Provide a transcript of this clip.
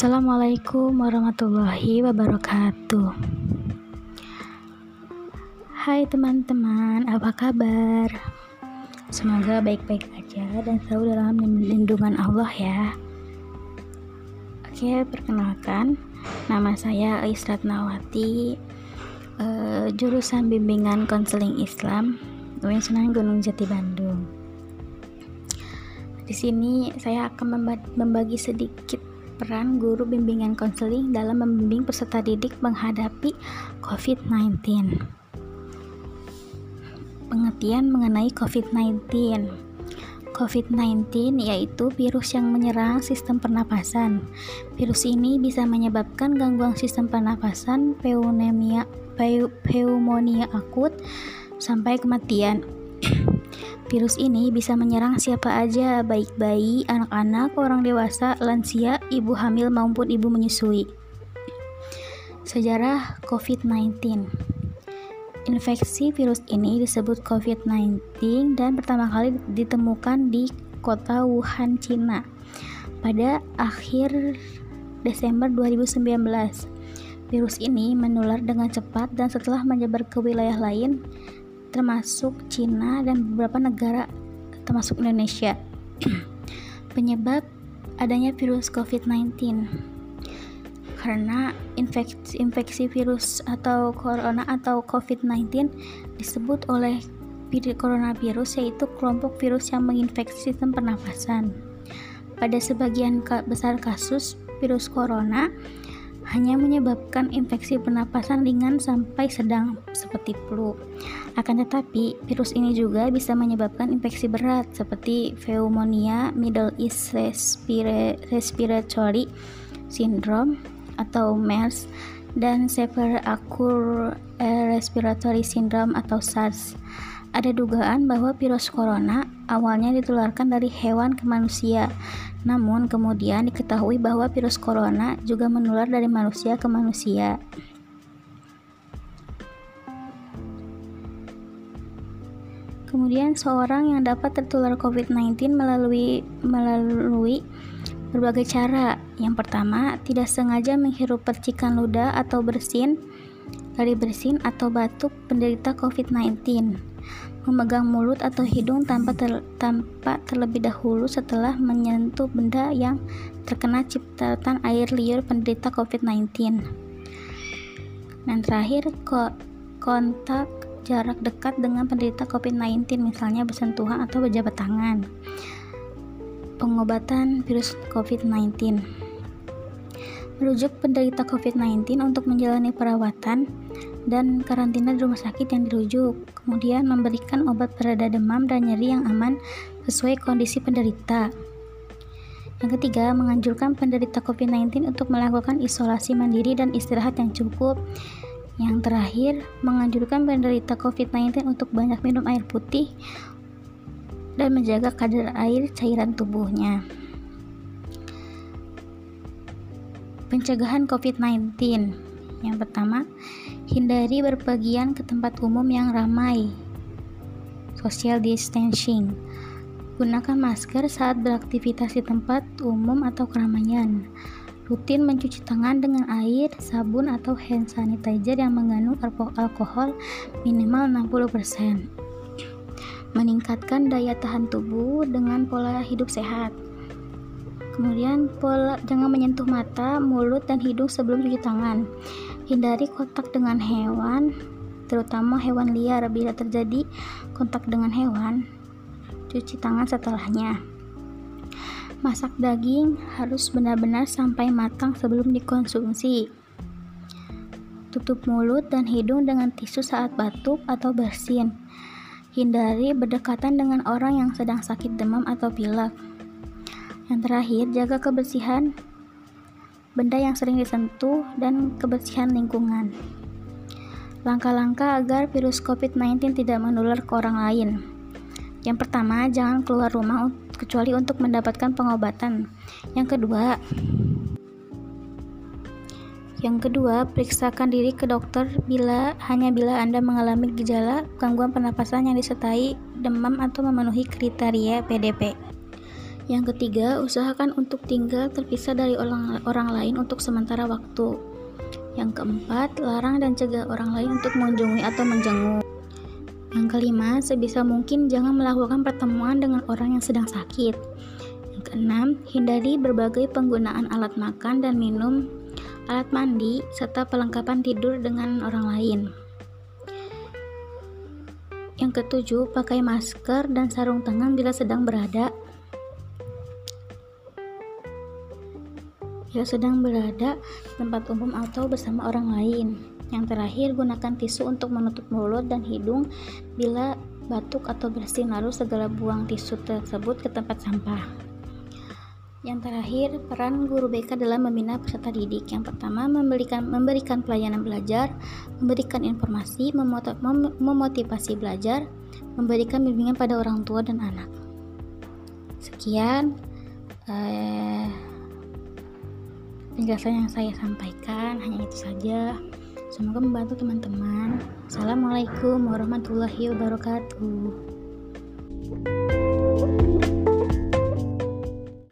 Assalamualaikum warahmatullahi wabarakatuh. Hai teman-teman, apa kabar? Semoga baik-baik aja dan selalu dalam lindungan Allah ya. Oke, perkenalkan, nama saya Israt Nawati, uh, jurusan bimbingan konseling Islam, UIN Sunan Gunung Jati Bandung. Di sini saya akan membagi sedikit peran guru bimbingan konseling dalam membimbing peserta didik menghadapi COVID-19. Pengertian mengenai COVID-19. COVID-19 yaitu virus yang menyerang sistem pernapasan. Virus ini bisa menyebabkan gangguan sistem pernapasan, pneumonia, pneumonia akut, sampai kematian. Virus ini bisa menyerang siapa aja, baik bayi, anak-anak, orang dewasa, lansia, ibu hamil maupun ibu menyusui. Sejarah COVID-19 Infeksi virus ini disebut COVID-19 dan pertama kali ditemukan di kota Wuhan, Cina pada akhir Desember 2019. Virus ini menular dengan cepat dan setelah menyebar ke wilayah lain, termasuk Cina dan beberapa negara termasuk Indonesia. Penyebab adanya virus COVID-19 karena infeksi, infeksi virus atau corona atau COVID-19 disebut oleh coronavirus yaitu kelompok virus yang menginfeksi sistem pernafasan. Pada sebagian besar kasus, virus corona hanya menyebabkan infeksi pernapasan ringan sampai sedang seperti flu. Akan tetapi, virus ini juga bisa menyebabkan infeksi berat seperti pneumonia, Middle East Respiratory Syndrome atau MERS dan Severe Acute Respiratory Syndrome atau SARS. Ada dugaan bahwa virus corona awalnya ditularkan dari hewan ke manusia, namun kemudian diketahui bahwa virus corona juga menular dari manusia ke manusia. Kemudian seorang yang dapat tertular COVID-19 melalui melalui berbagai cara. Yang pertama, tidak sengaja menghirup percikan ludah atau bersin dari bersin atau batuk penderita COVID-19 memegang mulut atau hidung tanpa, ter, tanpa terlebih dahulu setelah menyentuh benda yang terkena ciptaan air liur penderita COVID-19. Dan terakhir, ko, kontak jarak dekat dengan penderita COVID-19, misalnya bersentuhan atau berjabat tangan. Pengobatan virus COVID-19 merujuk penderita COVID-19 untuk menjalani perawatan dan karantina di rumah sakit yang dirujuk, kemudian memberikan obat pereda demam dan nyeri yang aman sesuai kondisi penderita. Yang ketiga, menganjurkan penderita COVID-19 untuk melakukan isolasi mandiri dan istirahat yang cukup. Yang terakhir, menganjurkan penderita COVID-19 untuk banyak minum air putih dan menjaga kadar air cairan tubuhnya. Pencegahan COVID-19 yang pertama, hindari berpergian ke tempat umum yang ramai. Social distancing. Gunakan masker saat beraktivitas di tempat umum atau keramaian. Rutin mencuci tangan dengan air, sabun atau hand sanitizer yang mengandung alkohol minimal 60%. Meningkatkan daya tahan tubuh dengan pola hidup sehat. Kemudian pola jangan menyentuh mata, mulut dan hidung sebelum cuci tangan. Hindari kontak dengan hewan, terutama hewan liar. Bila terjadi kontak dengan hewan, cuci tangan setelahnya. Masak daging harus benar-benar sampai matang sebelum dikonsumsi. Tutup mulut dan hidung dengan tisu saat batuk atau bersin. Hindari berdekatan dengan orang yang sedang sakit demam atau pilek. Yang terakhir, jaga kebersihan benda yang sering disentuh, dan kebersihan lingkungan. Langkah-langkah agar virus COVID-19 tidak menular ke orang lain. Yang pertama, jangan keluar rumah kecuali untuk mendapatkan pengobatan. Yang kedua, yang kedua, periksakan diri ke dokter bila hanya bila Anda mengalami gejala gangguan pernapasan yang disertai demam atau memenuhi kriteria PDP. Yang ketiga, usahakan untuk tinggal terpisah dari orang, orang lain untuk sementara waktu. Yang keempat, larang dan cegah orang lain untuk mengunjungi atau menjenguk. Yang kelima, sebisa mungkin jangan melakukan pertemuan dengan orang yang sedang sakit. Yang keenam, hindari berbagai penggunaan alat makan dan minum, alat mandi, serta perlengkapan tidur dengan orang lain. Yang ketujuh, pakai masker dan sarung tangan bila sedang berada bila sedang berada di tempat umum atau bersama orang lain. Yang terakhir, gunakan tisu untuk menutup mulut dan hidung bila batuk atau bersin lalu segera buang tisu tersebut ke tempat sampah. Yang terakhir, peran guru BK dalam membina peserta didik. Yang pertama, memberikan memberikan pelayanan belajar, memberikan informasi, memotivasi belajar, memberikan bimbingan pada orang tua dan anak. Sekian. Eh, penjelasan yang saya sampaikan hanya itu saja. Semoga membantu teman-teman. Assalamualaikum warahmatullahi wabarakatuh.